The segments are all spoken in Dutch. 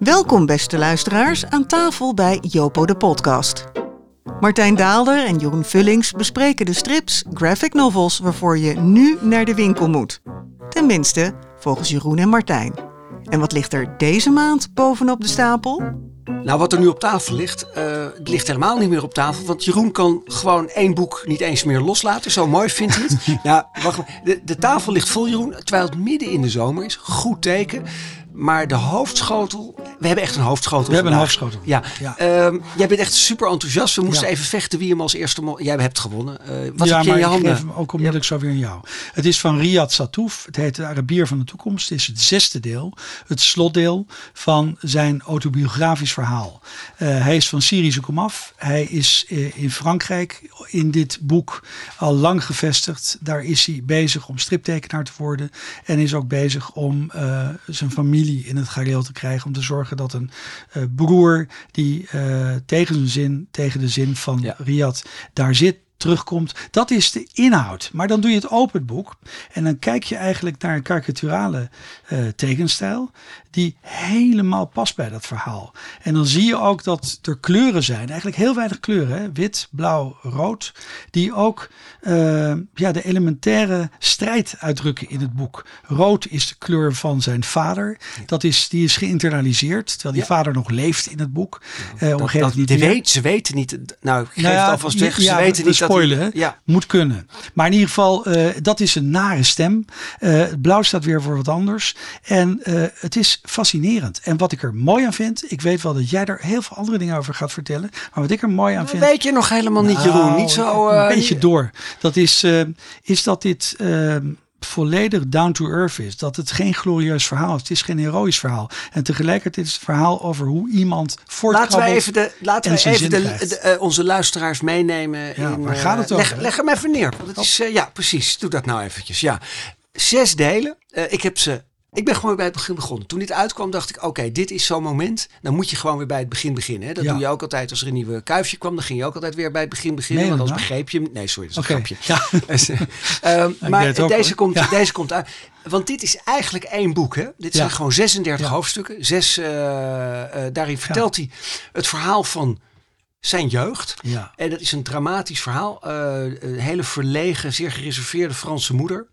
Welkom beste luisteraars aan tafel bij Jopo de podcast. Martijn Daalder en Jeroen Vullings bespreken de strips, graphic novels waarvoor je nu naar de winkel moet. Tenminste, volgens Jeroen en Martijn. En wat ligt er deze maand bovenop de stapel? Nou, wat er nu op tafel ligt, uh, het ligt helemaal niet meer op tafel. Want Jeroen kan gewoon één boek niet eens meer loslaten. Zo mooi vindt hij het. ja, wacht maar. De, de tafel ligt vol, Jeroen. Terwijl het midden in de zomer is. Goed teken. Maar de hoofdschotel. We hebben echt een hoofdschotel. We hebben een hoofdschotel. Ja. ja. Ehm, jij bent echt super enthousiast. We moesten even vechten wie hem als eerste. Jij hebt gewonnen. Uh, wat ja, heb je in je handen? Ik geef hem ook onmiddellijk zo weer aan jou. Het is van Riyad Satouf. Het heet De Arabier van de Toekomst. Het is het zesde deel. Het slotdeel van zijn autobiografisch verhaal. Uh, hij is van Syrische komaf. Hij is uh, in Frankrijk in dit boek al lang gevestigd. Daar is hij bezig om striptekenaar te worden. En is ook bezig om zijn familie in het gareel te krijgen. Om te zorgen dat een uh, broer die uh, tegen zijn zin, tegen de zin van ja. Riyad daar zit, terugkomt. Dat is de inhoud. Maar dan doe je het open boek. En dan kijk je eigenlijk naar een karikaturale uh, tekenstijl. Die helemaal past bij dat verhaal. En dan zie je ook dat er kleuren zijn. Eigenlijk heel weinig kleuren. Hè? Wit, blauw, rood. Die ook uh, ja, de elementaire strijd uitdrukken in het boek. Rood is de kleur van zijn vader. Dat is, die is geïnternaliseerd. Terwijl die ja. vader nog leeft in het boek. Uh, dat, dat, niet weet, ze weten niet. Nou, ik geef nou ja, het alvast weg. Ze weten niet spoilen, ja. Moet kunnen. Maar in ieder geval, uh, dat is een nare stem. Uh, blauw staat weer voor wat anders. En uh, het is fascinerend. En wat ik er mooi aan vind, ik weet wel dat jij er heel veel andere dingen over gaat vertellen. Maar wat ik er mooi aan vind. weet je nog helemaal niet, Jeroen. Nou, Niet zo. een beetje door. Dat is, is dat dit volledig down to earth is. Dat het geen glorieus verhaal is. Het is geen heroïsch verhaal. En tegelijkertijd is het verhaal over hoe iemand voortkrabbelt. Laten we even, de, laten we even de, uh, onze luisteraars meenemen. Ja, in, waar gaat het uh, over? leg, leg, hem even neer. Want het is, uh, ja, precies. Doe dat nou eventjes. Ja. Zes delen. ik heb ze ik ben gewoon bij het begin begonnen. Toen dit uitkwam dacht ik, oké, okay, dit is zo'n moment. Dan moet je gewoon weer bij het begin beginnen. Hè? Dat ja. doe je ook altijd als er een nieuwe kuifje kwam. Dan ging je ook altijd weer bij het begin beginnen. Nee, want anders begreep je hem. Nee, sorry, dat is een okay. grapje. Ja. um, maar ook, deze, komt, ja. deze komt uit. Want dit is eigenlijk één boek. Hè? Dit zijn gewoon 36 hoofdstukken. Zes, uh, uh, daarin vertelt hij het verhaal van zijn jeugd. Ja. En dat is een dramatisch verhaal. Uh, een hele verlegen, zeer gereserveerde Franse moeder.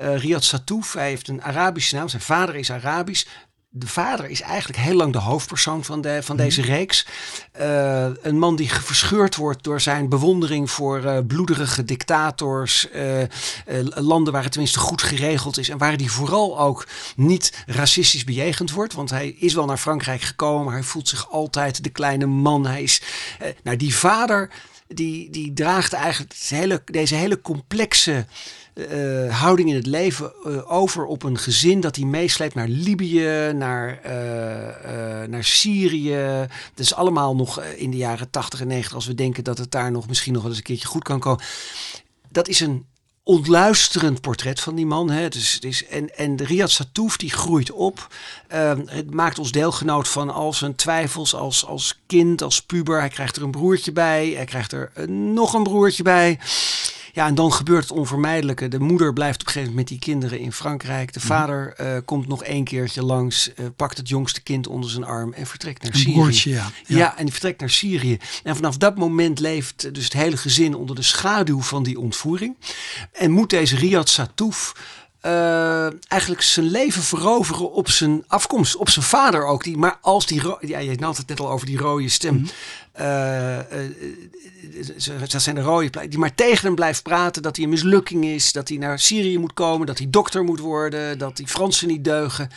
Uh, Riyad Satouf, hij heeft een Arabische naam. Zijn vader is Arabisch. De vader is eigenlijk heel lang de hoofdpersoon van, de, van deze reeks. Uh, een man die verscheurd wordt door zijn bewondering voor uh, bloederige dictators. Uh, landen waar het tenminste goed geregeld is. En waar hij vooral ook niet racistisch bejegend wordt. Want hij is wel naar Frankrijk gekomen. Maar hij voelt zich altijd de kleine man. Hij is, nou, die vader die, die draagt eigenlijk hele, deze hele complexe uh, houding in het leven uh, over op een gezin dat hij meesleept naar Libië, naar, uh, naar Syrië. Dat is allemaal nog in de jaren 80 en 90 als we denken dat het daar nog misschien nog wel eens een keertje goed kan komen. Dat is een ontluisterend portret van die man. Hè. Is, het is, en, en de Riyad Satouf die groeit op. Uh, het maakt ons deelgenoot van al zijn twijfels als, als kind, als puber. Hij krijgt er een broertje bij. Hij krijgt er uh, nog een broertje bij. Ja, en dan gebeurt het onvermijdelijke. De moeder blijft op een gegeven moment met die kinderen in Frankrijk. De vader uh, komt nog één keertje langs, uh, pakt het jongste kind onder zijn arm en vertrekt naar een Syrië. Ja. Ja. ja, en die vertrekt naar Syrië. En vanaf dat moment leeft dus het hele gezin onder de schaduw van die ontvoering. En moet deze Riyad Satouf uh, eigenlijk zijn leven veroveren op zijn afkomst, op zijn vader ook. Die, maar als die, ja, je had het net al over die rode stem. Mm -hmm. Uh, uh, dat zijn de rode die maar tegen hem blijft praten dat hij een mislukking is, dat hij naar Syrië moet komen, dat hij dokter moet worden, dat die Fransen niet deugen.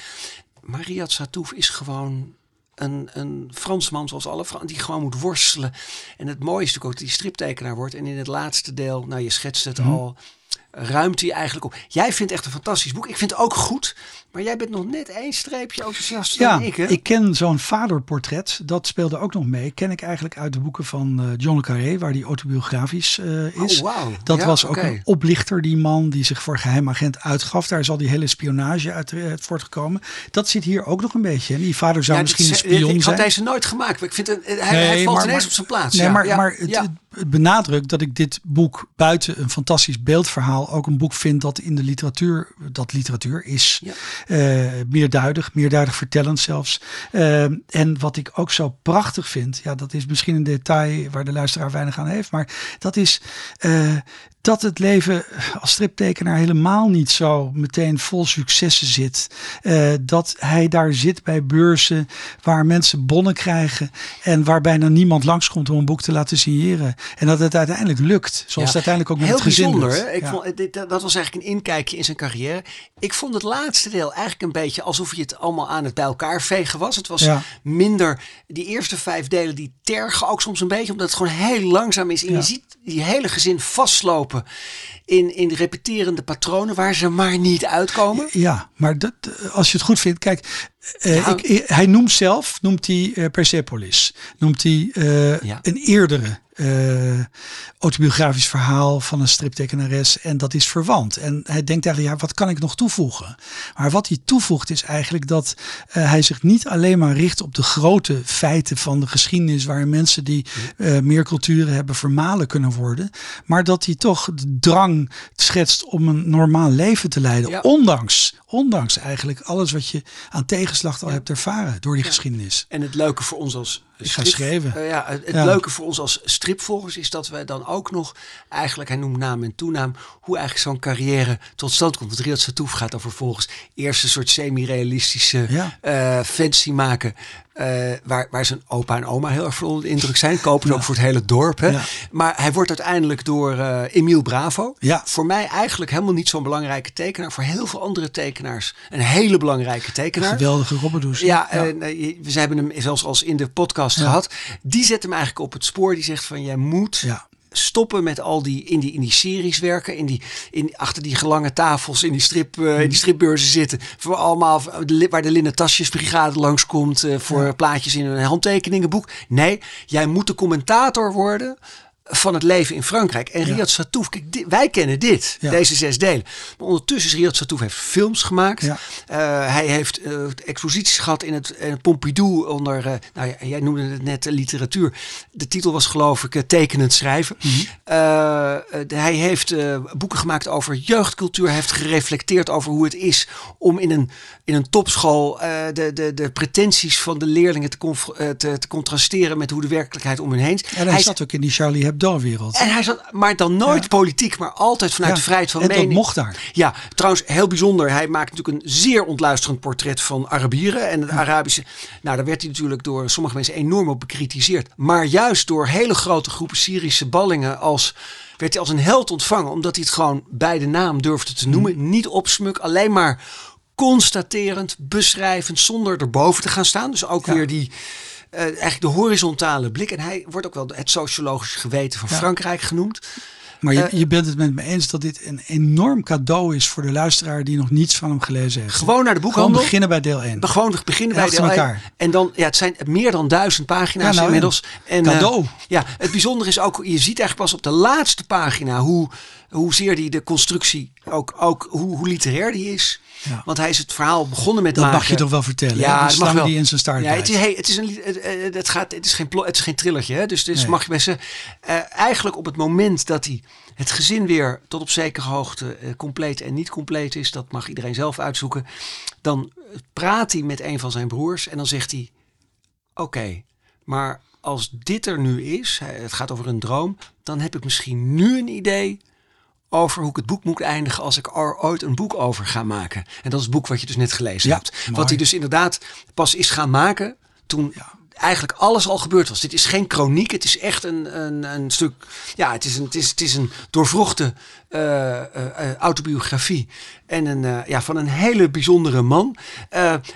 Maar Riyad Satouf is gewoon een, een Fransman zoals alle Fransen, die gewoon moet worstelen. En het mooie is natuurlijk ook dat hij striptekenaar wordt. En in het laatste deel, nou je schetst het mm -hmm. al ruimt hij eigenlijk op. Jij vindt echt een fantastisch boek. Ik vind het ook goed. Maar jij bent nog net één streepje enthousiaster ja, dan ik. Hè? ik ken zo'n vaderportret. Dat speelde ook nog mee. Ken ik eigenlijk uit de boeken van uh, John le Carré, waar die autobiografisch uh, is. Oh, wow. Dat ja, was ook okay. een oplichter, die man die zich voor geheimagent uitgaf. Daar is al die hele spionage uit uh, voortgekomen. Dat zit hier ook nog een beetje. En die vader zou ja, misschien is, een spion ik zijn. had deze nooit gemaakt. Maar ik vind het, hij, nee, hij valt maar, ineens maar, op zijn plaats. Nee, maar, maar het benadrukt dat ik dit boek buiten een fantastisch beeldverhaal ook een boek vind dat in de literatuur, dat literatuur is, ja. uh, meerduidig, meerduidig vertellend zelfs. Uh, en wat ik ook zo prachtig vind, ja, dat is misschien een detail waar de luisteraar weinig aan heeft, maar dat is uh, dat het leven als striptekenaar helemaal niet zo meteen vol successen zit. Uh, dat hij daar zit bij beurzen waar mensen bonnen krijgen en waar bijna niemand langskomt om een boek te laten signeren. En dat het uiteindelijk lukt, zoals het uiteindelijk ook met Heel het gezin bijzonder. Ik vond, dit, dat was eigenlijk een inkijkje in zijn carrière. Ik vond het laatste deel eigenlijk een beetje alsof je het allemaal aan het bij elkaar vegen was. Het was minder, die eerste vijf delen die tergen ook soms een beetje, omdat het gewoon heel langzaam is. En je ziet die hele gezin vastlopen in, in repeterende patronen waar ze maar niet uitkomen. Ja, maar dat, als je het goed vindt, kijk, uh, ik, hij noemt zelf, noemt hij uh, Persepolis, noemt hij uh, ja. een eerdere autobiografisch verhaal van een striptekenares en dat is verwant. En hij denkt eigenlijk, ja, wat kan ik nog toevoegen? Maar wat hij toevoegt is eigenlijk dat hij zich niet alleen maar richt op de grote feiten van de geschiedenis waar mensen die meer culturen hebben vermalen kunnen worden, maar dat hij toch de drang schetst om een normaal leven te leiden, ja. ondanks, ondanks eigenlijk alles wat je aan tegenslag al ja. hebt ervaren door die ja. geschiedenis. En het leuke voor ons als ga schrijven. Uh, ja, het, het leuke voor ons als stripvolgers is dat wij dan ook nog eigenlijk, hij noemt naam en toenaam, hoe eigenlijk zo'n carrière tot stand komt. Want Riyad Satouf gaat dan vervolgens eerst een soort semi-realistische uh, fancy maken. Uh, waar, waar zijn opa en oma heel erg veel onder de indruk zijn. Kopen ja. ook voor het hele dorp. Hè? Ja. Maar hij wordt uiteindelijk door uh, Emiel Bravo. Ja. Voor mij eigenlijk helemaal niet zo'n belangrijke tekenaar. Voor heel veel andere tekenaars een hele belangrijke tekenaar. Een geweldige Robberdoes. Ja, ja. Uh, we hebben hem zelfs als in de podcast gehad. Die zet hem eigenlijk op het spoor. Die zegt van jij moet ja stoppen met al die in die, in die series werken, in die, in, achter die gelange tafels in die, strip, uh, in die stripbeurzen zitten, voor allemaal waar de linnen tasjesbrigade langskomt uh, voor ja. plaatjes in een handtekeningenboek. Nee, jij moet de commentator worden van het leven in Frankrijk. En Riyad Satouf, kijk, dit, wij kennen dit, deze zes delen. Maar ondertussen is Riyad Satouf heeft films gemaakt. Uh, hij heeft uh, exposities gehad in het, in het Pompidou onder, uh, nou ja, jij noemde het net literatuur. De titel was geloof ik Tekenend Schrijven. Mm -hmm. hij heeft boeken gemaakt over jeugdcultuur. Hij heeft gereflecteerd over hoe het is om in een, in een topschool de, de, de pretenties van de leerlingen te, te, te, contrasteren met hoe de werkelijkheid om hen heen is. En hij, hij zat ook in die Charlie Hebdo-wereld. En hij zat, maar dan nooit ja. politiek, maar altijd vanuit ja. de vrijheid van en mening. dat mocht daar. Ja, trouwens heel bijzonder. Hij maakt natuurlijk een zeer ontluisterend portret van Arabieren en het ja. Arabische. Nou, daar werd hij natuurlijk door sommige mensen enorm op bekritiseerd. Maar juist door hele grote groepen Syrische ballingen als werd hij als een held ontvangen, omdat hij het gewoon bij de naam durfde te noemen, mm. niet opsmuk, alleen maar constaterend, beschrijvend, zonder erboven te gaan staan. Dus ook weer die uh, eigenlijk de horizontale blik. En hij wordt ook wel het sociologische geweten van ja. Frankrijk genoemd. Maar je, uh, je, bent het met me eens dat dit een enorm cadeau is voor de luisteraar die nog niets van hem gelezen heeft. Gewoon naar de boekhandel. Gewoon beginnen bij deel 1. Gewoon beginnen bij deel 1. En dan, ja, het zijn meer dan duizend pagina's ja, nou, inmiddels. En, cadeau. Uh, ja, het bijzondere is ook, je ziet eigenlijk pas op de laatste pagina hoe, hoezeer die de constructie, ook, ook hoe, hoe literair die is. Ja. Want hij is het verhaal begonnen met dat maken. mag je toch wel vertellen? Ja, dat mag wel. die in zijn start. Ja, het is, hey, het is een, het, het gaat, het is geen, het is geen trillertje, hè? dus, dus nee. mag je best. Uh, eigenlijk op het moment dat hij het gezin weer tot op zekere hoogte uh, compleet en niet compleet is, dat mag iedereen zelf uitzoeken. Dan praat hij met een van zijn broers en dan zegt hij: Oké, okay, maar als dit er nu is, het gaat over een droom, dan heb ik misschien nu een idee over hoe ik het boek moet eindigen als ik er ooit een boek over ga maken. En dat is het boek wat je dus net gelezen ja, hebt. Mooi. Wat hij dus inderdaad pas is gaan maken toen ja. eigenlijk alles al gebeurd was. Dit is geen chroniek, het is echt een, een, een stuk... Ja, het is een, het is, het is een doorvrochte autobiografie. En een, uh, ja, van een hele bijzondere man.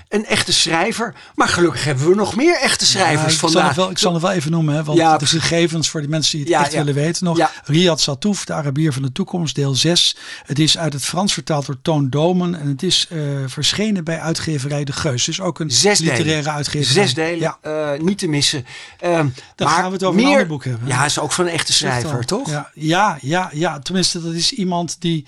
Een echte schrijver. Maar gelukkig hebben we nog meer echte schrijvers ja, vandaag. Zal wel, ik zal het wel even noemen. Hè, want ja, de gegevens voor de mensen die het ja, echt willen weten nog. Riyad Satouf, de Arabier van de toekomst, deel 6. Het is uit het Frans vertaald door Toon Domen. En het is verschenen bij uitgeverij De Geus. Dus ook een Zes literaire delen. uitgeverij. Zes delen, niet te missen. Dan maar gaan we het over meer, een ander boek hebben. Ja, is ook van een echte schrijver, toch? Ja, ja, ja, ja, tenminste dat is iemand die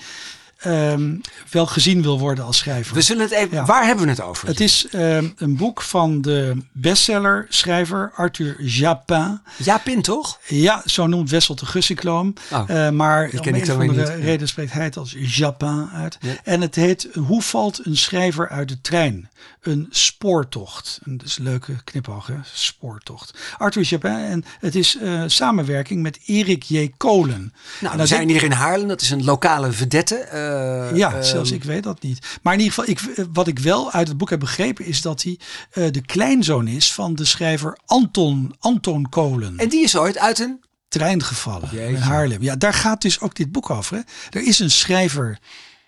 ehm, wel gezien wil worden als schrijver. We zullen het even. Ja. Waar hebben we het over? Het is ehm, een boek van de bestseller-schrijver Arthur Japin. Jaapin, toch? Ja, zo noemt Wessel de Gussikloom. Oh, Eh, maar om een niet. Ja. reden spreekt hij het als Japin uit. Ja. En het heet Hoe valt een schrijver uit de trein? Een spoortocht. En Dat is een leuke knipoog, hè? Spoortocht. Arthur Japin. En het is eh, samenwerking met Erik J. Kolen. Nou, we zijn hier in Haarlem. Dat is een lokale vedette. Eh, Ja, ehm, zelfs ik weet dat niet. Maar in ieder geval, ik, eh, wat ik wel uit het boek heb begrepen, is dat hij eh, de kleinzoon is van de schrijver Anton, Anton Kolen. En die is ooit uit een. trein gevallen Jeetje. in Haarlem. Ja, daar gaat dus ook dit boek over. Hè. Er is een schrijver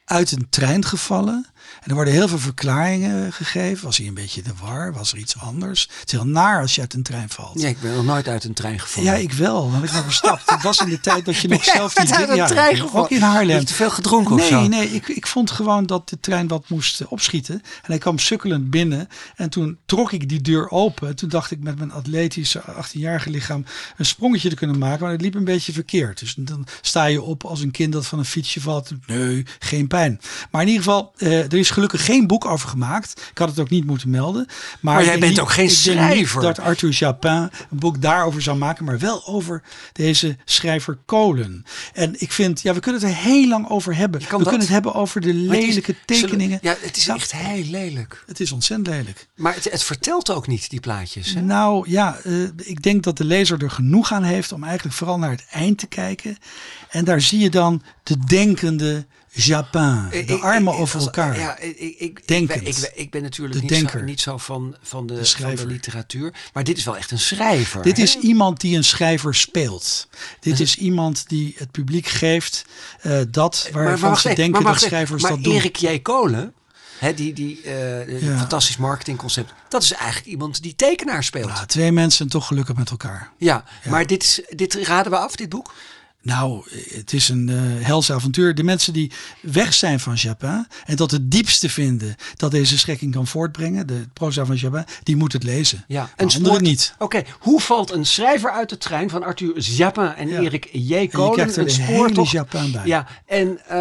uit een trein gevallen. En er worden heel veel verklaringen gegeven. Was hij een beetje de war? Was er iets anders? Het is heel naar als je uit een trein valt. Ja, ik ben nog nooit uit een trein gevallen. Ja, ik wel, want ik ben verstapt. Het was in de tijd dat je nog zelf die uit een ja, trein gevallen? Ook in Haarlem. Heb je te veel gedronken of nee, zo? Nee, ik, ik vond gewoon dat de trein wat moest eh, opschieten. En hij kwam sukkelend binnen. En toen trok ik die deur open. Toen dacht ik met mijn atletische 18-jarige lichaam een sprongetje te kunnen maken. Maar het liep een beetje verkeerd. Dus dan sta je op als een kind dat van een fietsje valt. Nee, geen pijn. Maar in ieder geval, eh, is gelukkig geen boek over gemaakt. Ik had het ook niet moeten melden. Maar, jij bent niet- ook geen schrijver. dat Arthur Japin een boek daarover zou maken. Maar wel over deze schrijver Kolen. En ik vind, ja, we kunnen het er heel lang over hebben. We kunnen het hebben over de is- lelijke tekeningen. Ja, het is Ja. echt heel lelijk. Het is ontzettend lelijk. Maar het, het vertelt ook niet, die plaatjes. Hè? Nou ja, eh, ik denk dat de lezer er genoeg aan heeft om eigenlijk vooral naar het eind te kijken. En daar zie je dan de denkende Japin. Ik- De ik- armen ik- over als- elkaar. Ja, ik, ik, ik, Denkend. Ik, ben natuurlijk De niet zo, niet zo van, van, de, De van schrijver. de literatuur. Maar dit is wel echt een schrijver. Dit hè? is iemand die een schrijver speelt. Dit is iemand die het publiek geeft eh, dat waarvan ze denken maar dat schrijvers maar dat doen. Erik J. Kolen, die, die eh, Ja. fantastisch marketingconcept. Dat is eigenlijk iemand die tekenaar speelt. Ja, twee mensen toch gelukkig met elkaar. Ja, maar dit, is, dit raden we af, dit boek? Nou, het is een eh hels avontuur. De mensen die weg zijn van Japin en dat het diepste vinden dat deze schekking kan voortbrengen, de proza van Japin, die moet het lezen. Ja, anderen spoor- niet. Oké, hoe valt een schrijver uit de trein van Arthur Japin en Ja. Erik J. En Kolen? krijgt er een hele spoortocht? Japin bij. Ja, en eh,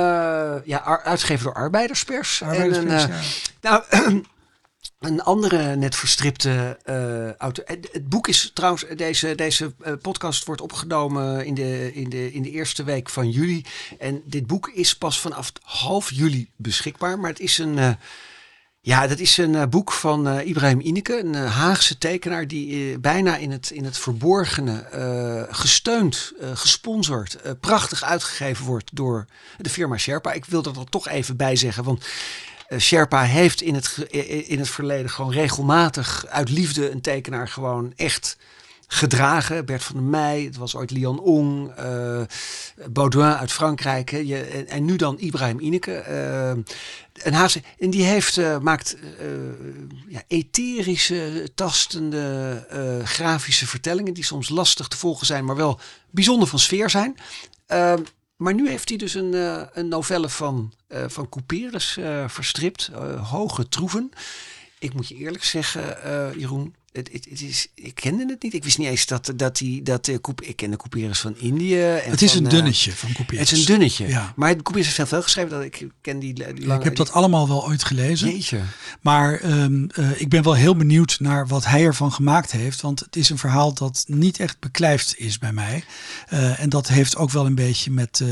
ja, uitgegeven door Arbeiderspers. Arbeiderspers, en, een, eh, Nou, een andere net verstripte eh auto. Het, boek is trouwens, deze, deze eh, podcast wordt opgenomen in de, in, de, in de eerste week van juli. En dit boek is pas vanaf half juli beschikbaar. Maar het is een. eh, ja, dat is een boek van Ibrahim Ineke, een Haagse tekenaar die bijna in het, in het verborgene gesteund, gesponsord, prachtig uitgegeven wordt door de firma Sherpa. Ik wil er toch even bij zeggen, want Sherpa heeft in het, eh, in het verleden gewoon regelmatig uit liefde een tekenaar gewoon echt gedragen. Bert van der Meij, het was ooit Lian Ong, eh, Baudouin uit Frankrijk. En, en nu dan Ibrahim Ineke. eh, een Haagse, en die heeft, eh, maakt eh, ja, etherische, tastende, eh, grafische vertellingen die soms lastig te volgen zijn, maar wel bijzonder van sfeer zijn. Maar nu heeft hij dus een, eh, een novelle van, eh van Couperus eh, verstript, Hoge Troeven. Ik moet je eerlijk zeggen, Jeroen, het, het, het is, ik kende het niet. Ik wist niet eens dat, dat die, dat de Coup- ik ken de Couperus van Indië. En Het is van, een eh, dunnetje van Couperus. het is een dunnetje. Ja. Maar Couperus heeft veel geschreven. Dat ik ken die, die lange... ik heb dat allemaal wel ooit gelezen. Jeetje. Maar ehm, eh, ik ben wel heel benieuwd naar wat hij ervan gemaakt heeft. Want het is een verhaal dat niet echt beklijft is bij mij. Eh, en dat heeft ook wel een beetje met eh,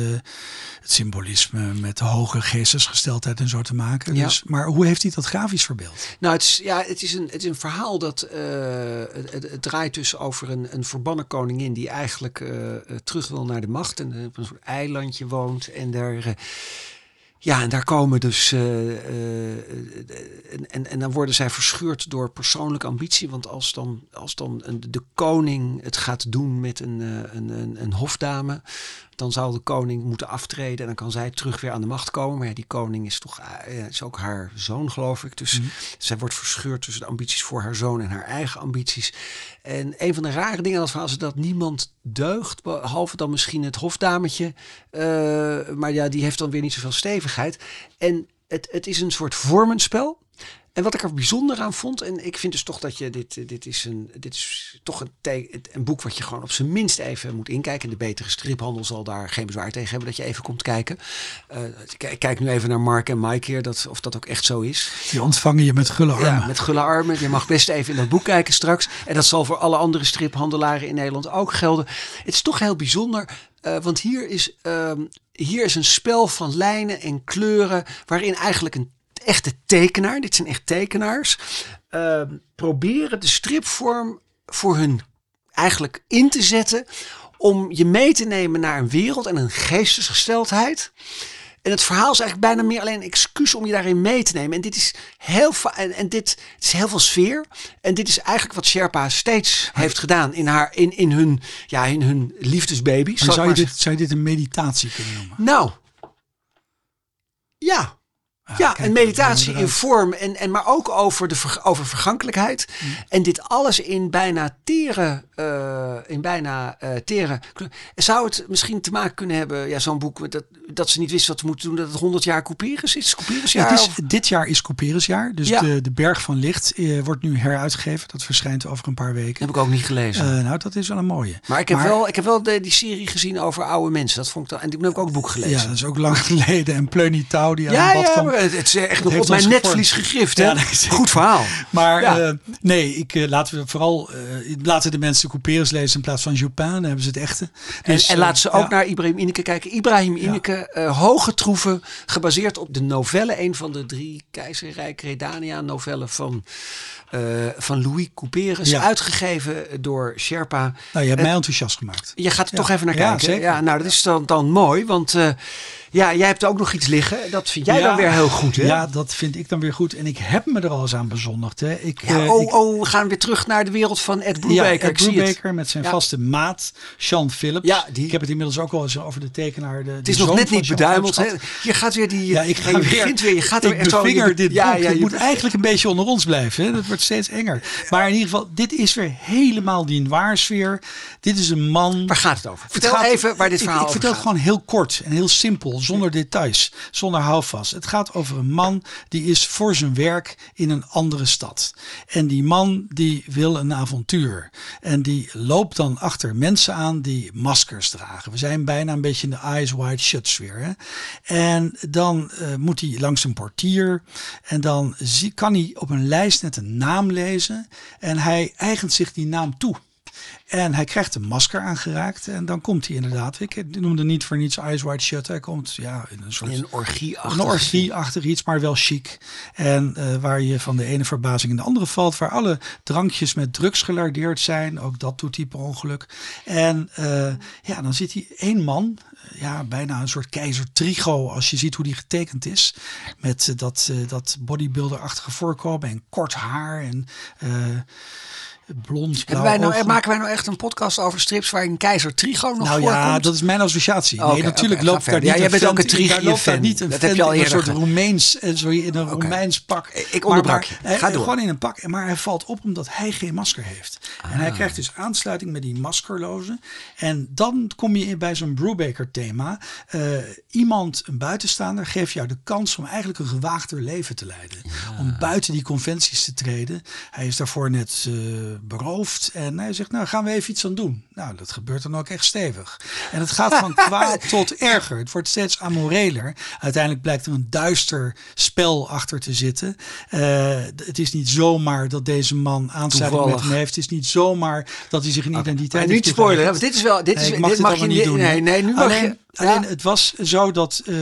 het symbolisme, met de hoge geestesgesteldheid en zo te maken. Ja. Dus, maar hoe heeft hij dat grafisch verbeeld? Nou, het is, ja, het is, een, het is een verhaal dat eh, het, het, het draait dus over een, een verbannen koningin die eigenlijk eh, eh, terug wil naar de macht en eh, op een soort eilandje woont en daar. eh, ja, en daar komen dus. eh, eh, en, en, en dan worden zij verscheurd door persoonlijke ambitie. Want als dan, als dan de koning het gaat doen met een, eh, een, een, een hofdame. Dan zal de koning moeten aftreden. En dan kan zij terug weer aan de macht komen. Maar ja, die koning is toch eh, is ook haar zoon, geloof ik. Dus zij wordt verscheurd tussen de ambities voor haar zoon en haar eigen ambities. En een van de rare dingen aan het verhaal is dat niemand deugt. Behalve dan misschien het hofdametje. Eh, maar ja, die heeft dan weer niet zoveel stevigheid. En het, het is een soort vormenspel. En wat ik er bijzonder aan vond, en ik vind dus toch dat je dit, dit is een, dit is toch een, te- een boek wat je gewoon op zijn minst even moet inkijken. De betere striphandel zal daar geen bezwaar tegen hebben dat je even komt kijken. Eh, ik kijk- ik kijk nu even naar Mark en Mike hier, dat, of dat ook echt zo is. Die ontvangen je met gulle armen. Ja, met gulle armen. Je mag best even in dat boek kijken straks. En dat zal voor alle andere striphandelaren in Nederland ook gelden. Het is toch heel bijzonder, eh, want hier is, ehm, hier is een spel van lijnen en kleuren waarin eigenlijk een echte tekenaar, dit zijn echt tekenaars, ehm, proberen de stripvorm voor hun eigenlijk in te zetten om je mee te nemen naar een wereld en een geestesgesteldheid. En het verhaal is eigenlijk bijna meer alleen een excuus om je daarin mee te nemen. En dit is heel, en, en dit het is heel veel sfeer. En dit is eigenlijk wat Sherpa steeds heeft gedaan in, haar, in, in, hun, ja, in hun liefdesbaby. Ik zou, je dit, zou je dit een meditatie kunnen noemen? Nou, ja. Ja, kijk, een meditatie dan in vorm, en, en maar ook over, de, ver- over vergankelijkheid. Mm. En dit alles in bijna tere, eh, in bijna eh tere. Zou het misschien te maken kunnen hebben, ja, zo'n boek, met dat, dat ze niet wisten wat ze moeten doen, dat het 100 jaar Couperus is? Couperusjaar? het is, dit jaar is Couperusjaar. Dus Ja. de, de Berg van Licht eh, wordt nu heruitgegeven. Dat verschijnt over een paar weken. heb ik ook niet gelezen. Nou, dat is wel een mooie. maar ik heb maar- wel, ik heb wel de, die serie gezien over oude mensen. Dat vond ik dan, en toen heb ik ook het boek gelezen. Ja, dat is ook lang geleden. En Pleuni Touw die aan ja, het bad ja, kwam. maar het, het is echt nog op mijn netvlies gegrift. Ja. Goed verhaal. Maar Ja. nee, ik, laten we vooral laten de mensen Couperus lezen in plaats van Chopin. Dan hebben ze het echte. En, Dus, en eh, laten ze ook ja. naar Ibrahim Ineke kijken. Ibrahim Ineke, eh, Hoge Troeven, gebaseerd op de novelle, een van de drie Keizerrijk Redania novellen van, eh, van Louis Couperus, Ja. uitgegeven door Sherpa. Nou, je hebt mij enthousiast gemaakt. Je gaat er Ja. toch even naar Ja, kijken. zeker. Ja, nou, dat is dan, dan mooi, want eh, ja, jij hebt ook nog iets liggen. Dat vind jij Ja, dan weer heel goed, hè? Ja, dat vind ik dan weer goed. En ik heb me er al eens aan bezondigd. Hè. Ik, Ja, eh, oh, ik- oh, we gaan weer terug naar de wereld van Ed Ja, Brubaker. Ed ik zie het. Brubaker met zijn Ja. vaste maat, Sean Phillips. Ja, die- Ik heb het inmiddels ook al eens over de tekenaar. De, Het is nog net niet beduimeld. Hè? Je gaat weer die. Ja, ik ja, ga je weer, begint weer. Je gaat er ik echt bevinger je- dit ja, boek. Ja, het je- moet eigenlijk een beetje onder ons blijven. Hè? Dat wordt steeds enger. Maar in ieder geval, dit is weer helemaal die waarsfeer. Dit is een man... Waar gaat het over? Het Vertel gaat- even waar dit ik- verhaal ik, over vertel het gewoon heel kort en heel simpel, zonder details, zonder houvast. Het gaat over een man die is voor zijn werk in een andere stad. En die man die wil een avontuur. En die loopt dan achter mensen aan die maskers dragen. We zijn bijna een beetje in de eyes wide shut sfeer. Hè? En dan eh, moet hij langs een portier. En dan zie, kan hij op een lijst net een naam lezen. En hij eigent zich die naam toe. En hij krijgt een masker aangeraakt. En dan komt hij inderdaad. Ik noemde niet voor niets Eyes Wide Shut. Hij komt ja, in een soort Een orgie een orgie-achtig iets, maar wel chic. En eh, waar je van de ene verbazing in de andere valt. Waar alle drankjes met drugs gelardeerd zijn. Ook dat doet hij per ongeluk. En eh, ja, dan zit hij één man. eh, Ja, bijna een soort keizer Trigo. Als je ziet hoe die getekend is. Met dat, dat bodybuilder-achtige voorkomen. En kort haar. En blond, blauw Hebben wij nou, maken wij nou echt een podcast over strips waarin Keizer Trigo nog Nou voorkomt? ja, dat is mijn associatie. Nee, natuurlijk ga loopt daar niet Ja, jij bent ook een daar Trigie-fan. niet een Dat heb je al een soort. Roemeens, en zo in een. Romeins pak. Ik onderbrak maar je. hij- Ga door. Gewoon in een pak, maar hij valt op omdat hij geen masker heeft. En Ah. hij krijgt dus aansluiting met die maskerlozen. En dan kom je in bij zo'n Brubaker thema. Eh, iemand, een buitenstaander, geeft jou de kans om eigenlijk een gewaagder leven te leiden. Om buiten die conventies te treden. Hij is daarvoor net eh, beroofd. En hij zegt, nou gaan we even iets aan doen. Nou, dat gebeurt dan ook echt stevig. En het gaat van kwaad tot erger. Het wordt steeds amoreler. Uiteindelijk blijkt er een duister spel achter te zitten. Eh, het is niet zomaar dat deze man aansluiting met hem heeft. Het is niet zomaar dat hij zich een identiteit Maar heeft niet want dit is wel. Dit is, mag dit dit mag je niet doen. Nee, nee, nu mag alleen, je. Alleen ja. het was zo dat eh,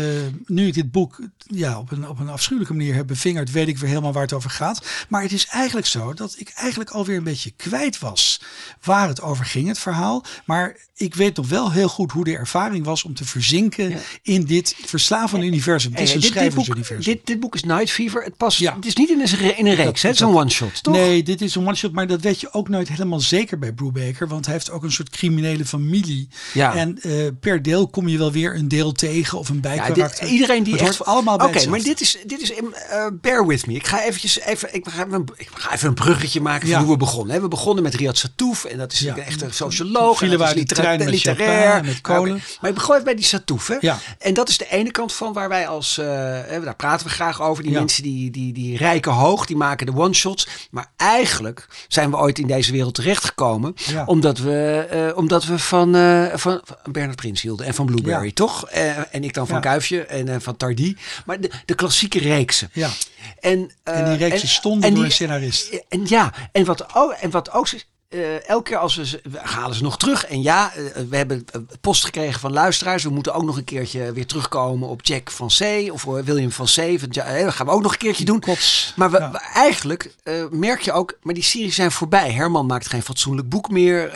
nu ik dit boek ja, op, een, op een afschuwelijke manier heb bevingerd, weet ik weer helemaal waar het over gaat. Maar het is eigenlijk zo dat ik eigenlijk alweer een beetje kwijt was waar het over ging, het verhaal. Maar ik weet nog wel heel goed hoe de ervaring was om te verzinken Ja. in dit verslavende universum. Het is Hey, een dit, dit, boek, schrijversuniversum. dit, dit boek is Night Fever. Het, past, Ja. het is niet in een, in een reeks, hè? het is een one-shot, toch? Nee, dit is een one-shot, maar dat weet je ook nooit helemaal zeker bij Brubaker, want hij heeft ook een soort criminele familie. Ja. En eh, per deel kom je wel weer een deel tegen of een Ja, bijkarakter. dit- iedereen die Het echt hoort allemaal bij Oké, maar dit is, dit is eh, bear with me. Ik ga eventjes even, ik ga even, een, ik ga even een bruggetje maken Ja. van hoe we begonnen. hè. We begonnen met Riyad Satouf en dat is Ja. echt een socioloog. Vielen we trein met literair. Met Kolen. Maar ik begon even bij die Satouf. Hè? Ja. En dat is de ene kant van waar wij als, eh, daar praten we graag over. Die Ja. mensen die, die, die rijken hoog, die maken de one-shots. Maar eigenlijk zijn we ooit in deze wereld terechtgekomen. Ja. Omdat we, eh, omdat we van, van, van Bernard Prins hielden en van Ja. toch? Eh, en ik dan van Ja. Kuifje en eh, van Tardy. Maar de, de klassieke reeksen. Ja. En, eh, En die reeksen stonden door een scenarist. En ja, en wat ook, en wat ook eh, elke keer als we, ze- we halen ze nog terug. En ja, eh, we hebben eh, post gekregen van luisteraars. We moeten ook nog een keertje weer terugkomen op Jack van C. Of William van C. Want ja, dat gaan we ook nog een keertje doen. Kots. Maar we, Ja. we- eigenlijk merk je ook, maar die series zijn voorbij. Herman maakt geen fatsoenlijk boek meer.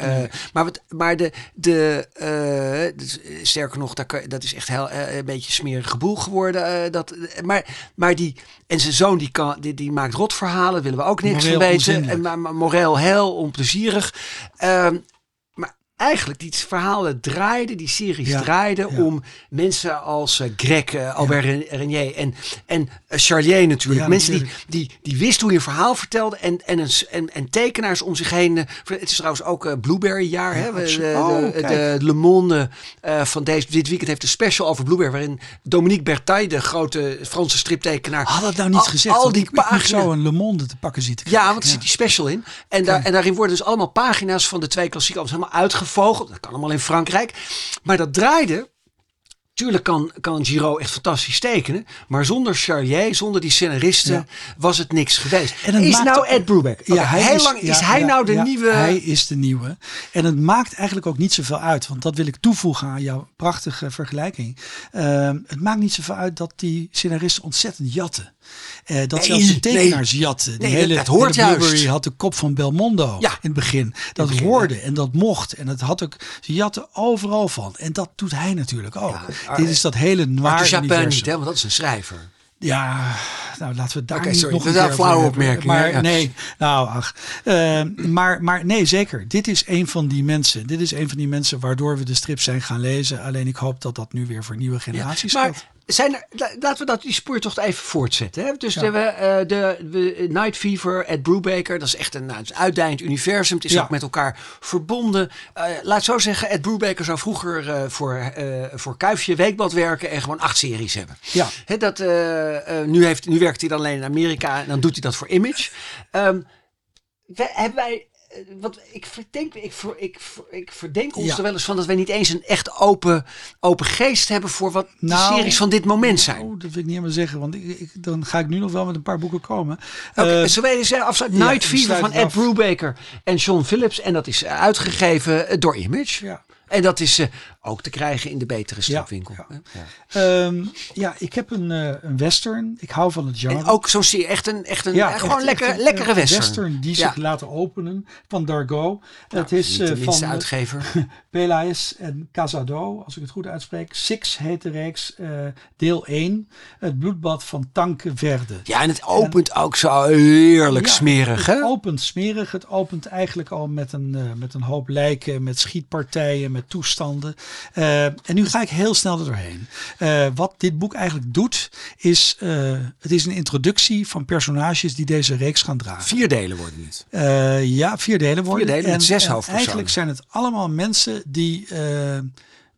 maar, wat, maar de, de dus, sterker nog, kan, dat is echt heel, een beetje smerig geboel geworden. dat, maar, maar die, en zijn zoon die, kan, die, die maakt rotverhalen, willen we ook niks Moreel van weten. En, maar, maar moreel heel onplezierig. Ehm, maar eigenlijk, die verhalen draaiden, die series Ja, draaiden ja. om mensen als eh, Greg, eh, Albert Ren- Renier en, en eh, Charlier natuurlijk. Mensen die, natuurlijk. die, die wisten hoe je een verhaal vertelde en, en, een, en, en tekenaars om zich heen. Het is trouwens ook eh, Blueberry jaar. hè? We- de, Oh, de, de Le Monde van deze, dit weekend heeft een special over Blueberry. Waarin Dominique Bertaille, de grote Franse striptekenaar. Had dat nou niet al- gezegd? Al die pagina's. zo een Le Monde te pakken zitten. Ja, want er zit die special in. En, daar, en daarin worden dus allemaal pagina's van de twee klassieke albums helemaal uitgevogeld. Dat kan allemaal in Frankrijk. Maar dat draaide. Tuurlijk kan, kan Giro echt fantastisch tekenen. Maar zonder Charlier, zonder die scenaristen, Ja. was het niks geweest. En het is nou Ed Brubeck? Oké, heel is- lang, is ja, hij ja, nou de ja, nieuwe... Hij is de nieuwe. En het maakt eigenlijk ook niet zoveel uit. Want dat wil ik toevoegen aan jouw prachtige vergelijking. Ehm, het maakt niet zoveel uit dat die scenaristen ontzettend jatten. Eh, dat Nee, zelfs de nee. tekenaars jatten. Die Nee, hele, dat hoort juist. Blueberry had de kop van Belmondo Ja. in het begin. Dat begin, hoorde en dat mocht. En het had ook, ze jatten overal van. En dat doet hij natuurlijk ook. Ja, Dit is dat hele Arthur noir universum. niet, hè, want dat is een schrijver. Ja, nou laten we daar sorry, nog een keer flauwe opmerking, Maar? Ja. nee, nou ach. Eh, maar, maar nee, zeker. Dit is een van die mensen. Dit is een van die mensen waardoor we de strip zijn gaan lezen. Alleen ik hoop dat dat nu weer voor nieuwe generaties maar geldt. Zijn er, la- laten we dat, die spoortocht even voortzetten. Hè? Dus Ja. de, we, eh, de, de Night Fever, Ed Brubaker, dat is echt een, nou, een uitdijend universum. Het is Ja. ook met elkaar verbonden. Eh, laat zo zeggen, Ed Brubaker zou vroeger eh, voor, voor Kuifje Weekblad werken en gewoon acht series hebben. Ja. Hè, dat, nu, heeft, nu werkt hij dan alleen in Amerika en dan doet hij dat voor Image. Ehm, we, hebben wij... eh, Want ik verdenk, ik, ver- ik, ver- ik verdenk ons Ja. er wel eens van dat wij niet eens een echt open, open geest hebben voor wat de Nou, series van dit moment zijn. Oh, dat wil ik niet helemaal zeggen, want ik, ik- dan ga ik nu nog wel met een paar boeken komen. Eh, afsluiten? ja, Night Fever van Ed af. Brubaker en John Phillips. En dat is eh, uitgegeven door Image. ja. En dat is eh, ook te krijgen in de betere stripwinkel. ja. Ja. Ehm, ja, ik heb een, eh, een western. Ik hou van het genre. En ook zo'n serie, echt een, echt een Ja, gewoon echt- lekker, echt een, lekkere eh, western. die zich laten openen van Dargo. het is Niet de eh, minste van eh, uitgever. Pelaes en Casado, als ik het goed uitspreek. Six heet de reeks, deel 1. Het bloedbad van Tanke Verde. Ja, en het opent ook zo heerlijk smerig, Het hè? opent smerig. Het opent eigenlijk al met een, met een hoop lijken, met schietpartijen, met toestanden. Eh, en nu ga ik heel snel er doorheen. Eh, wat dit boek eigenlijk doet, is eh, het is een introductie van personages die deze reeks gaan dragen. Vier delen worden het. Ja, vier delen worden. delen met En- zes en hoofdpersonen. Eigenlijk zijn het allemaal mensen die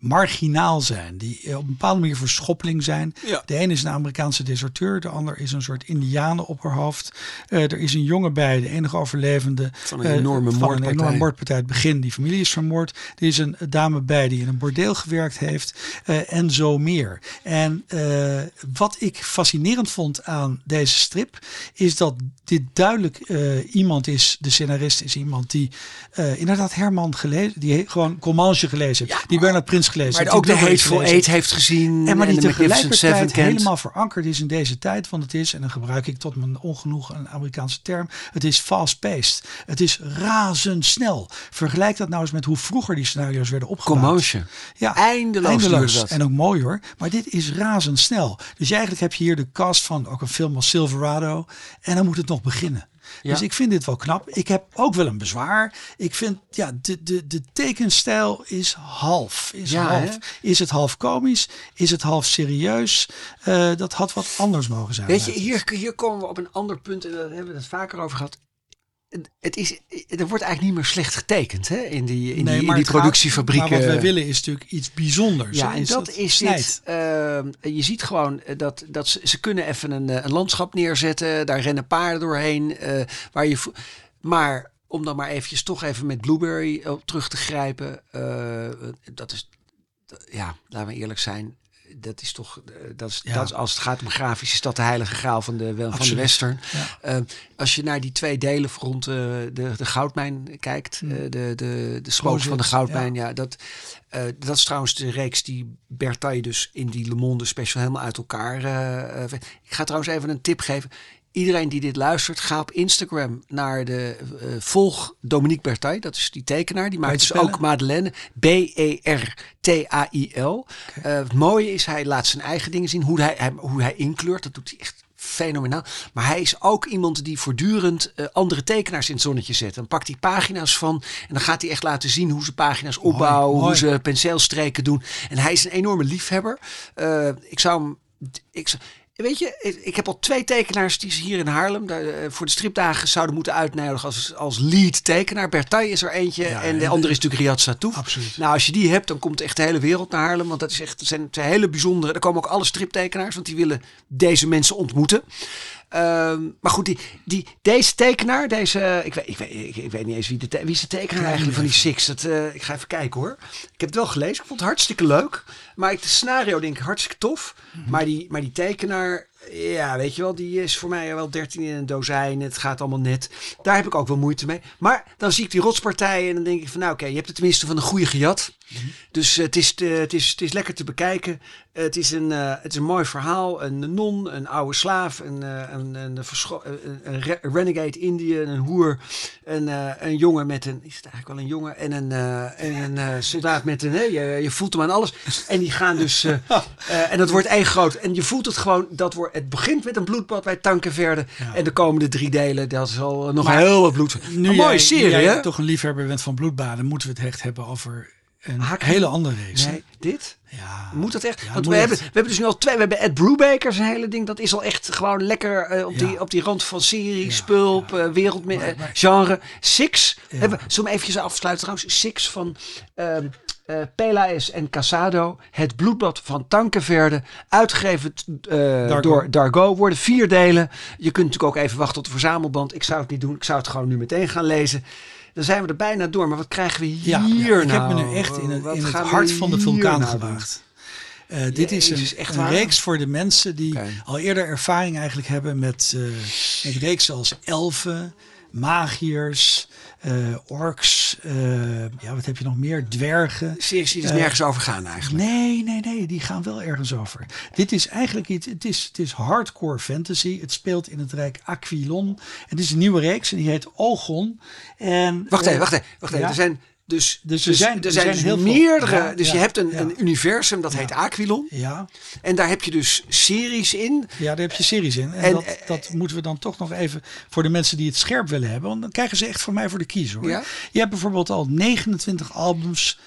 marginaal zijn. Die eh, op een bepaalde manier verschoppeling zijn. Ja. De ene is een Amerikaanse deserteur. De ander is een soort indianen op haar hoofd. Eh, er is een jongen bij, de enige overlevende. Van een eh, enorme van moordpartij. Een enorme moordpartij. Het begin, die familie is vermoord. Er is een dame bij die in een bordeel gewerkt heeft. en zo meer. En wat ik fascinerend vond aan deze strip. Is dat dit duidelijk iemand is. De scenarist is iemand die inderdaad Herman gelezen. Die gewoon Comanche gelezen heeft. Ja, die Bernard Prins gelezen Maar ook de Hateful Eight heeft. gezien. En maar die Seven tegelijkertijd helemaal verankerd is in deze tijd. Want het is, en dan gebruik ik tot mijn ongenoegen een Amerikaanse term. Het is fast-paced. Het is razendsnel. Vergelijk dat nou eens met hoe vroeger die scenario's werden opgebouwd. Ja, Eindeloos dat. En ook mooi hoor. Maar dit is razendsnel. Dus eigenlijk heb je hier de cast van ook een film als Silverado. En dan moet het nog beginnen. Ja. Dus ik vind dit wel knap. Ik heb ook wel een bezwaar. Ik vind, ja, de, de, de tekenstijl is half. Is, Ja, half. hè? is het half komisch? Is het half serieus? Eh, dat had wat anders mogen zijn. Weet je, hier, hier komen we op een ander punt, en daar hebben we het vaker over gehad. Het- is, er wordt eigenlijk niet meer slecht getekend hè, in die, in die, in die het gaat- productiefabrieken. Maar wat wij willen is natuurlijk iets bijzonders. Ja, en dat het is dit. ehm, je ziet gewoon eh, dat, dat ze, ze kunnen even een, eh, een landschap neerzetten. Daar rennen paarden doorheen. eh, waar je, maar om dan maar eventjes toch even met Blueberry op terug te grijpen. eh, dat is, dat- ja, laten we eerlijk zijn. Dat is toch, eh, dat is, Ja. dat is, als het gaat om grafisch, is dat de heilige graal van de, van de western. Ja. Eh, als je naar die twee delen rond eh, de, de goudmijn kijkt, Hmm. de, de, de spook van de goudmijn, ja. dat, dat is trouwens de reeks die Bertaille dus in die Le Monde special helemaal uit elkaar. ik ga trouwens even een tip geven. Iedereen die dit luistert, ga op Instagram naar de eh, volg Dominique Bertaille. Dat is die tekenaar. Die maakt dus spellen? ook Madeleine. B-E-R-T-A-I-L. Eh, het mooie is, hij laat zijn eigen dingen zien. Hoe hij, hij- hoe hij inkleurt, dat doet hij echt fenomenaal. Maar hij is ook iemand die voortdurend eh, andere tekenaars in het zonnetje zet. Dan pakt hij pagina's van en dan gaat hij echt laten zien hoe ze pagina's opbouwen, hoe mooi. ze penseelstreken doen. En hij is een enorme liefhebber. Ik zou hem, ik zou, weet je, ik, heb al twee tekenaars die ze hier in Haarlem daar, eh, voor de stripdagen zouden moeten uitnodigen als, als lead tekenaar. Bertaille is er eentje Ja, en de andere is natuurlijk Riyad Satouf. Absoluut. Nou, als je die hebt, dan komt echt de hele wereld naar Haarlem. Want dat is echt, zijn, zijn hele bijzondere. Er komen ook alle striptekenaars, want die willen deze mensen ontmoeten. Ehm, maar goed, die, die, deze tekenaar, deze, ik, weet, ik, weet, ik, ik weet niet eens wie de, te- wie is de tekenaar eigenlijk van die Six. Dat, eh, ik ga even kijken hoor. Ik heb het wel gelezen, ik vond het hartstikke leuk. Maar ik, de scenario denk ik hartstikke tof. Maar, die, maar die tekenaar, ja, weet je wel, die is voor mij wel 13 in een dozijn. Het gaat allemaal net. Daar heb ik ook wel moeite mee. Maar dan zie ik die rotspartijen en dan denk ik van, nou oké, je hebt het tenminste van een goede gejat. Dus het, is, te- het, is, het is lekker te bekijken. Het, is een, eh, het is een mooi verhaal. Een non, een oude slaaf, een, eh, een, een, een, een re- renegade Indië, een hoer, een, eh, een jongen met een, is het eigenlijk wel een jongen, en een, en een soldaat met een, hè, je, je voelt hem aan alles. En die gaan dus, en dat wordt één groot. En je voelt het gewoon, dat wordt, het begint met een bloedbad bij Tankenverde. Ja. En de komende drie delen, dat is al nog Maar heel wat bloed. Nu een mooie jij, serie, nu jij hè? toch een liefhebber bent van bloedbaden, moeten we het echt hebben over een hele andere reeks. hè? Nee, dit? Ja. Moet dat echt? Ja, Want we echt. hebben, we hebben dus nu al twee. We hebben Ed Brubaker, zijn hele ding. Dat is al echt gewoon lekker eh, op, Ja. die, op die rand van serie, Ja, spulp, eh, wereld, Maar- eh, maar- genre. Six. Hebben, zullen we eventjes afsluiten trouwens? Six van ehm eh, Pelaes en Casado. Het bloedbad van Tankenverde. Uitgegeven Dargo. door Dargo. Worden vier delen. Je kunt natuurlijk ook even wachten tot de verzamelband. Ik zou het niet doen. Ik zou het gewoon nu meteen gaan lezen. Dan zijn we er bijna door. Maar wat krijgen we hier Ja, nou? ik heb me nu echt in het, Wat in het hart van de vulkaan nou doen? gewaagd. Eh, dit is een, echt een reeks voor de mensen die al eerder ervaring eigenlijk hebben met, eh met reeksen als elfen, magiërs, eh, orks, eh, ja, wat heb je nog meer? Dwergen. Series die Eh, nergens over gaan eigenlijk. Nee, nee, nee, die gaan wel ergens over. Dit is eigenlijk iets, het is, het is hardcore fantasy. Het speelt in het rijk Aquilon. Het is een nieuwe reeks en die heet Ogon. En, Wacht eh, even, wacht even. Wacht even. ja. Er zijn dus, Dus er zijn- er er zijn, dus meerdere. Ja, dus je hebt een, ja. een universum dat heet Aquilon. Ja, En daar heb je dus series in. ja, daar heb je series in. En, En, dat, eh, dat moeten we dan toch nog even voor de mensen die het scherp willen hebben. Want dan krijgen ze echt van mij voor de kies hoor. Ja? Je hebt bijvoorbeeld al 29 albums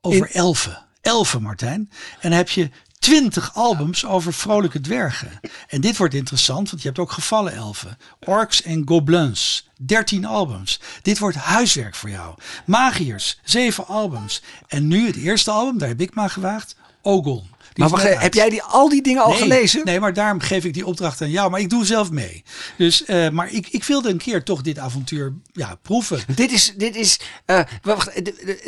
over elfen. Elfen, Martijn. En dan heb je 20 albums over vrolijke dwergen. En dit wordt interessant, want je hebt ook gevallen elfen. Orks en goblins. 13 albums. Dit wordt huiswerk voor jou. Magiërs, 7 albums. En nu het eerste album, daar heb ik maar gewaagd. Ogon. Die Maar is wacht, heb jij die, al die dingen al Nee, gelezen? Nee, maar daarom geef ik die opdracht aan jou. Maar ik doe zelf mee. Dus, eh, maar ik, ik wilde een keer toch dit avontuur ja, proeven. Dit is, dit is, eh, wacht,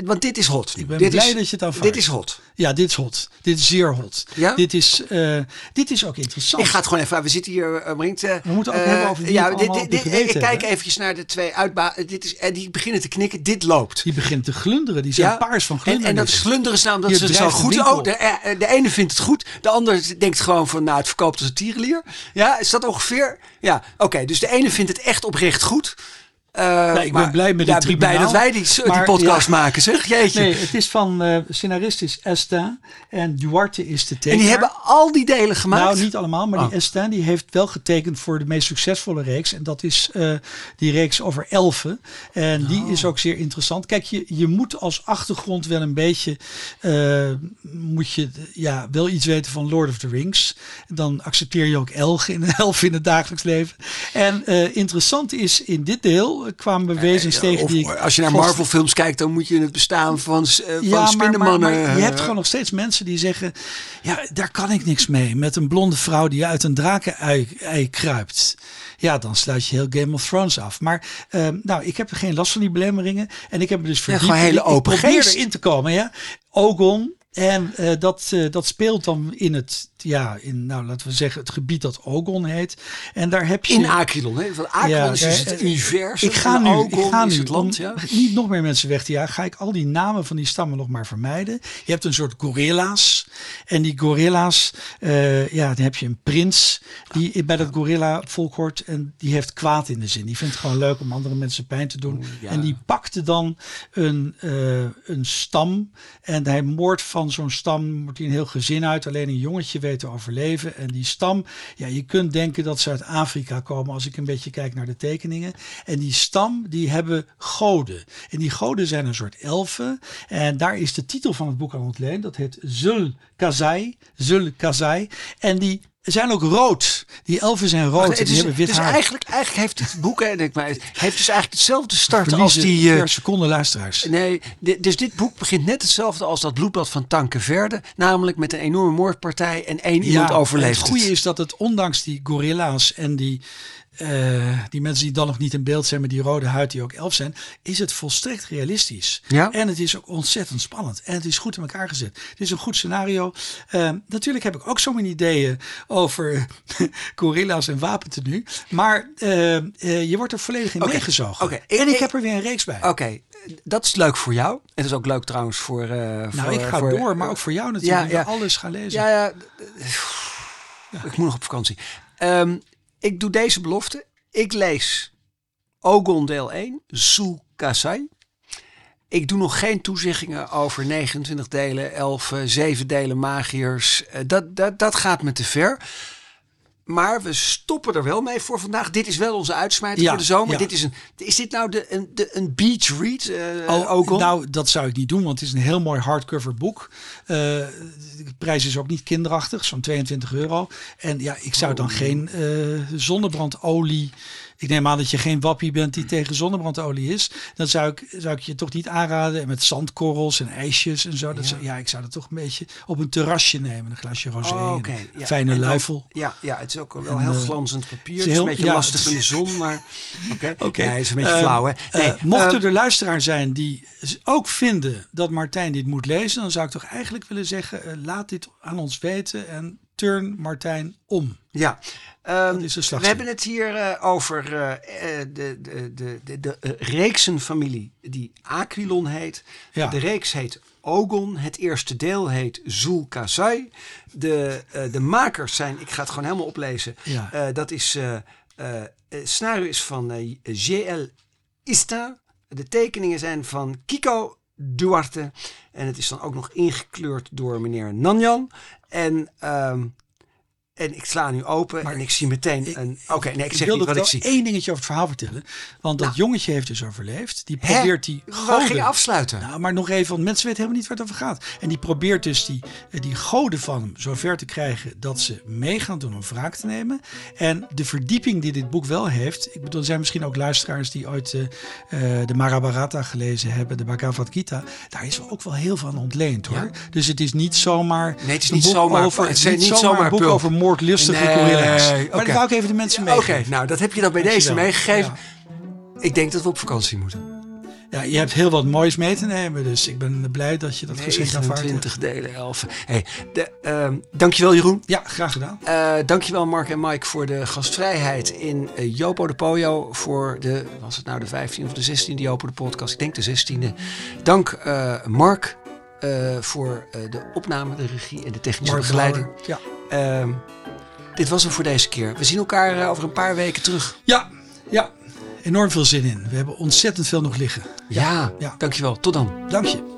want dit is hot. Ik ben dit blij is, dat je het aanvaardt. Dit is hot. Ja, dit is hot. Dit is zeer hot. Ja? Dit, is, eh, dit is ook interessant. Ik ga het gewoon even, we zitten hier, Brinkt. We moeten ook hebben over wie ja, dit, dit, Ik kijk hebben. eventjes naar de twee uitba. Dit is, en die beginnen te knikken. Dit loopt. Die begint te glunderen. Die zijn paars van en, glunderen. en dat is glunderen staan omdat Hier ze zo goed... Oh, de, de ene vindt het goed. De ander denkt gewoon van, nou, het verkoopt als een tierenlier. Ja, is dat ongeveer? Ja, oké. dus de ene vindt het echt oprecht goed. Eh, ik ben blij met ja, ben blij dat tribunaal. wij die, die podcast ja. maken, zeg. Jeetje. Nee, het is van eh scenarist is Esta en Duarte is de tekenaar. en die hebben al die delen gemaakt? Nou, niet allemaal, maar Oh. die Stan die heeft wel getekend voor de meest succesvolle reeks. En dat is eh, die reeks over elfen. En die Oh. is ook zeer interessant. Kijk, je, je moet als achtergrond wel een beetje, eh, moet je ja, wel iets weten van Lord of the Rings. Dan accepteer je ook elfen in, elfen in het dagelijks leven. En eh, interessant is, in dit deel kwamen we wezens tegen Of, die... als je naar Marvel films kijkt, dan moet je het bestaan van, van ja, maar, maar, je hebt gewoon nog steeds mensen die zeggen: Ja, daar kan ik niks mee. Met een blonde vrouw die uit een drakenei ei kruipt. Ja, dan sluit je heel Game of Thrones af. Maar ehm, nou, ik heb er geen last van die belemmeringen. En ik heb me dus verdiept. gewoon hele ik open probeer geest. erin te komen. Ja? Ogon. En eh, dat, eh, dat speelt dan in het, ja, in, nou laten we zeggen, het gebied dat Ogon heet. En daar heb je. in Aquilon. Hè? Want Aquilon Ja, is dus eh, het universum. Ik ga nu, Ogon ik ga nu het land. Ja? niet nog meer mensen weg te jagen, ga ik al die namen van die stammen nog maar vermijden. Je hebt een soort gorilla's. En die gorilla's, eh, ja, dan heb je een prins die bij dat gorilla volk hoort. En die heeft kwaad in de zin. Die vindt het gewoon leuk om andere mensen pijn te doen. ja. En die pakte dan een, eh, een stam. En hij moordt van zo'n stam, wordt hij een heel gezin uit. Alleen een jongetje weet te overleven. En die stam, ja, je kunt denken dat ze uit Afrika komen als ik een beetje kijk naar de tekeningen. En die stam, die hebben goden. En die goden zijn een soort elfen. En daar is de titel van het boek aan ontleend. Dat heet Zul Kazai. Zul Kazai. En die zijn ook rood. Die elfen zijn rood. en Het die is, hebben wit dus haar. eigenlijk, eigenlijk heeft het boek, denk ik maar, heeft dus eigenlijk hetzelfde start als die. eh, per seconde luisteraars. Nee, dus dit boek begint net hetzelfde als dat bloedbad van Tanke Verde. Namelijk met een enorme moordpartij en één iemand overleeft Het goede is dat het ondanks die gorilla's en die, eh, die mensen die dan nog niet in beeld zijn met die rode huid die ook elf zijn, is het volstrekt realistisch. Ja. En het is ook ontzettend spannend. En het is goed in elkaar gezet. Het is een goed scenario. Eh, natuurlijk heb ik ook zo mijn ideeën over gorilla's en wapentenu. Maar eh, eh, je wordt er volledig in Oké, meegezogen. En Ik- heb er weer een reeks bij. Oké, dat is leuk voor jou. Het is ook leuk trouwens voor. eh nou, voor, ik ga voor- door, maar ook voor jou natuurlijk. Ja, ja. alles gaan lezen. Ja, ja. Ik moet nog op vakantie. Ehm, ik doe deze belofte. Ik lees Ogon deel 1, Sul Kasai. Ik doe nog geen toezeggingen over 29 delen, 11, 7 delen magiërs. Eh, Dat, dat, dat gaat me te ver. Maar we stoppen er wel mee voor vandaag. Dit is wel onze uitsmijter Ja, voor de zomer. ja. Dit is, een, is dit nou de, een, de, een beach read, eh Oh, Ogon? nou, dat zou ik niet doen, want het is een heel mooi hardcover boek. Eh, de prijs is ook niet kinderachtig, zo'n 22 euro. En ja, ik zou Oh. dan geen eh, zonnebrandolie. Ik neem aan dat je geen wappie bent die tegen zonnebrandolie is. Dan zou ik, zou ik je toch niet aanraden. En met zandkorrels en ijsjes en zo. Dat Ja. zou- ja, ik zou dat toch een beetje op een terrasje nemen. Een glasje rosé. Oh, Ja. Fijne En dan- luifel. Ja, ja, het is ook wel En, heel eh, glanzend papier. het is Het is, heel- een beetje ja, lastig in de zon, maar... Oké, het is een beetje Eh, flauw, hè? eh, Nee, mochten eh, er luisteraars zijn die ook vinden dat Martijn dit moet lezen, dan zou ik toch eigenlijk willen zeggen: eh, laat dit aan ons weten en turn Martijn om. Ja, ehm, is we hebben het hier eh, over eh, eh, de, de, de, de, de eh, reeksenfamilie die Aquilon heet. Ja. De reeks heet Ogon. Het eerste deel heet Zul Kazai. De, eh, de makers zijn, ik ga het gewoon helemaal oplezen. Ja. Eh, dat is, eh eh, scenario is van eh, JL Ista. De tekeningen zijn van Kiko Duarte. En het is dan ook nog ingekleurd door meneer Nanjan. En, ehm, en ik sla nu open Maar en ik zie meteen ik- een... Oké, nee, ik Ik zeg niet wat ik wel zie. één dingetje over het verhaal vertellen. Want dat jongetje heeft dus overleefd. Die Hè? probeert die goden... afsluiten. Nou, maar nog even, want mensen weten helemaal niet waar het over gaat. En die probeert dus die, eh, die goden van hem zover te krijgen dat ze mee gaan doen om wraak te nemen. En de verdieping die dit boek wel heeft. Ik bedoel, er zijn misschien ook luisteraars die ooit eh, de Mahabharata gelezen hebben, de Bhagavad Gita. Daar is ook wel heel van ontleend hoor. Ja. Dus het is niet zomaar. Nee, het is niet zomaar- over, het is niet zomaar, zomaar boek pulp. Over moordlustige Nee. Maar oké. dat wou ik even de mensen Oké, meegeven. nou dat heb je dan bij deze meegegeven. Ja. Ik denk dat we op vakantie moeten. Ja, je hebt heel wat moois mee te nemen, dus ik ben blij dat je dat geschenk aanvaardt. 29 delen 11. Hey, de, ehm, dankjewel Jeroen. Ja, graag gedaan. Eh, dankjewel Mark en Mike voor de gastvrijheid in eh, Jopo de Pojo. Voor de, was het nou de 15e of de 16e Jopo de podcast? Ik denk de 16e. Dank eh, Mark voor de opname, de regie en de technische Mark begeleiding. Ja. Dit was hem voor deze keer. We zien elkaar eh, over een paar weken terug. Ja, ja, enorm veel zin in. We hebben ontzettend veel nog liggen. Ja, ja. dankjewel. Tot dan. Dank je.